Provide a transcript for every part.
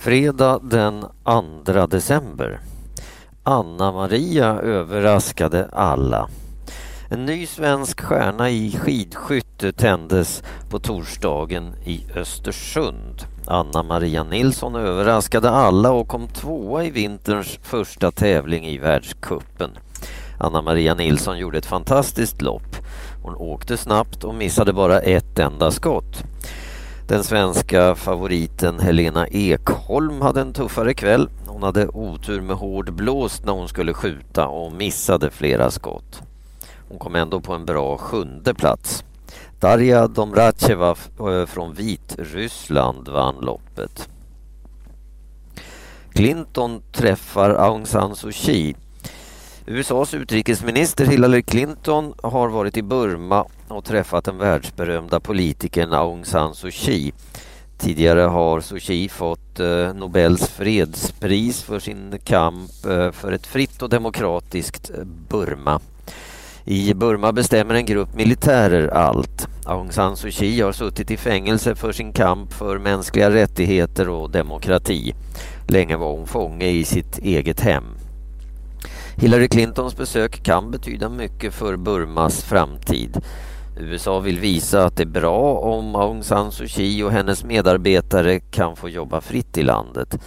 Fredag den 2 december. Anna Maria överraskade alla. En ny svensk stjärna i skidskytte tändes på torsdagen i Östersund. Anna Maria Nilsson överraskade alla och kom tvåa i vinterns första tävling i världskuppen. Anna Maria Nilsson gjorde ett fantastiskt lopp. Hon åkte snabbt och missade bara ett enda skott. Den svenska favoriten Helena Ekholm hade en tuffare kväll. Hon hade otur med hård blåst när hon skulle skjuta och missade flera skott. Hon kom ändå på en bra sjunde plats. Darja Domracheva eh, från Vitryssland vann loppet. Clinton träffar Aung San Suu Kyi USAs utrikesminister Hillary Clinton har varit i Burma och träffat den världsberömda politikern Aung San Suu Kyi. Tidigare har Suu Kyi fått eh, Nobels fredspris för sin kamp eh, för ett fritt och demokratiskt eh, Burma. I Burma bestämmer en grupp militärer allt. Aung San Suu Kyi har suttit i fängelse för sin kamp för mänskliga rättigheter och demokrati. Länge var hon fånge i sitt eget hem. Hillary Clintons besök kan betyda mycket för Burmas framtid. USA vill visa att det är bra om Aung San Suu Kyi och hennes medarbetare kan få jobba fritt i landet.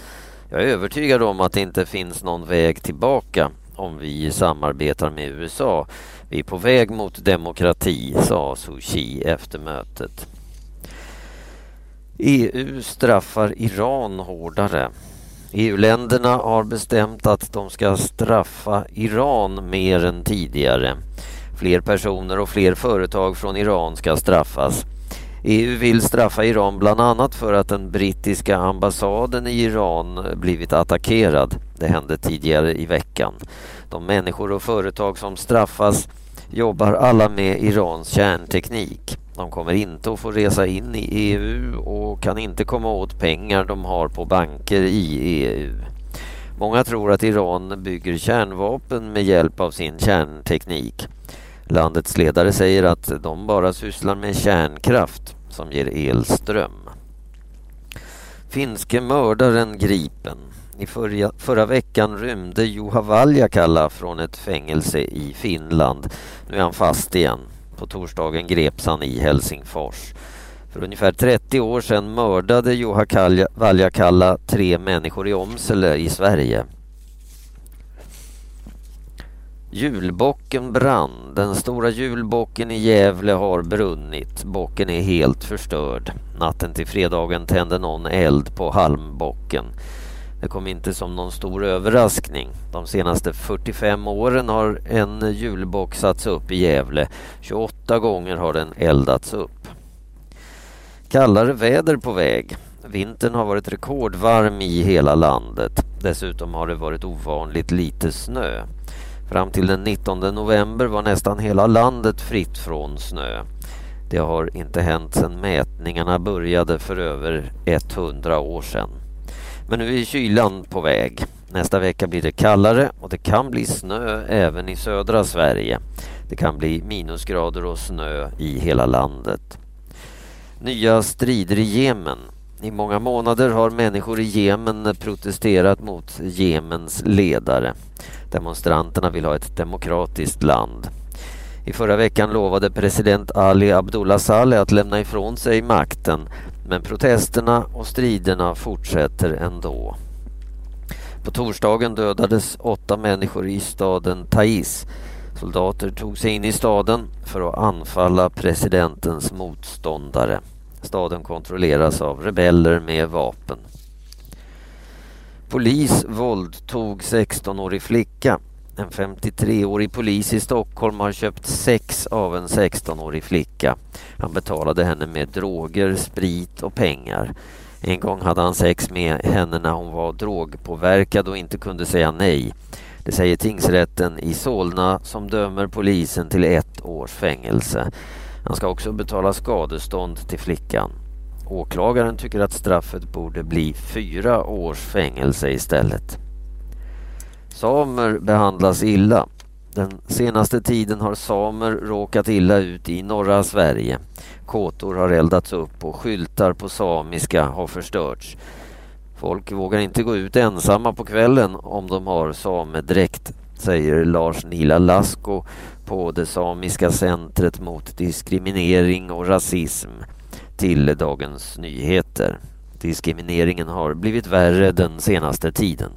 Jag är övertygad om att det inte finns någon väg tillbaka om vi samarbetar med USA. Vi är på väg mot demokrati, sa Suu Kyi efter mötet. EU straffar Iran hårdare. EU-länderna har bestämt att de ska straffa Iran mer än tidigare. Fler personer och fler företag från Iran ska straffas. EU vill straffa Iran bland annat för att den brittiska ambassaden i Iran blivit attackerad. Det hände tidigare i veckan. De människor och företag som straffas jobbar alla med Irans kärnteknik. De kommer inte att få resa in i EU och kan inte komma åt pengar de har på banker i EU. Många tror att Iran bygger kärnvapen med hjälp av sin kärnteknik. Landets ledare säger att de bara sysslar med kärnkraft som ger elström. Finske mördaren gripen. I förra, förra veckan rymde Juha Valjakalla från ett fängelse i Finland. Nu är han fast igen. På torsdagen greps han i Helsingfors. För ungefär 30 år sedan mördade Juha Valjakalla tre människor i Omsele i Sverige. Julbocken brann. Den stora julbocken i Gävle har brunnit. Bocken är helt förstörd. Natten till fredagen tände någon eld på halmbocken. Det kom inte som någon stor överraskning. De senaste 45 åren har en julbock satts upp i Gävle. 28 gånger har den eldats upp. Kallare väder på väg. Vintern har varit rekordvarm i hela landet. Dessutom har det varit ovanligt lite snö. Fram till den 19 november var nästan hela landet fritt från snö. Det har inte hänt sedan mätningarna började för över 100 år sedan. Men nu är kylan på väg. Nästa vecka blir det kallare och det kan bli snö även i södra Sverige. Det kan bli minusgrader och snö i hela landet. Nya strider i Jemen. I många månader har människor i Jemen protesterat mot Jemens ledare. Demonstranterna vill ha ett demokratiskt land. I förra veckan lovade president Ali Abdullah Saleh att lämna ifrån sig makten men protesterna och striderna fortsätter ändå. På torsdagen dödades åtta människor i staden Taiz. Soldater tog sig in i staden för att anfalla presidentens motståndare. Staden kontrolleras av rebeller med vapen. Polis våldtog 16-årig flicka. En 53-årig polis i Stockholm har köpt sex av en 16-årig flicka. Han betalade henne med droger, sprit och pengar. En gång hade han sex med henne när hon var drogpåverkad och inte kunde säga nej. Det säger tingsrätten i Solna som dömer polisen till ett års fängelse. Han ska också betala skadestånd till flickan. Åklagaren tycker att straffet borde bli fyra års fängelse istället. Samer behandlas illa. Den senaste tiden har samer råkat illa ut i norra Sverige. Kåtor har eldats upp och skyltar på samiska har förstörts. Folk vågar inte gå ut ensamma på kvällen om de har samedräkt, säger Lars Nila Lasko på det samiska centret mot diskriminering och rasism till Dagens Nyheter. Diskrimineringen har blivit värre den senaste tiden.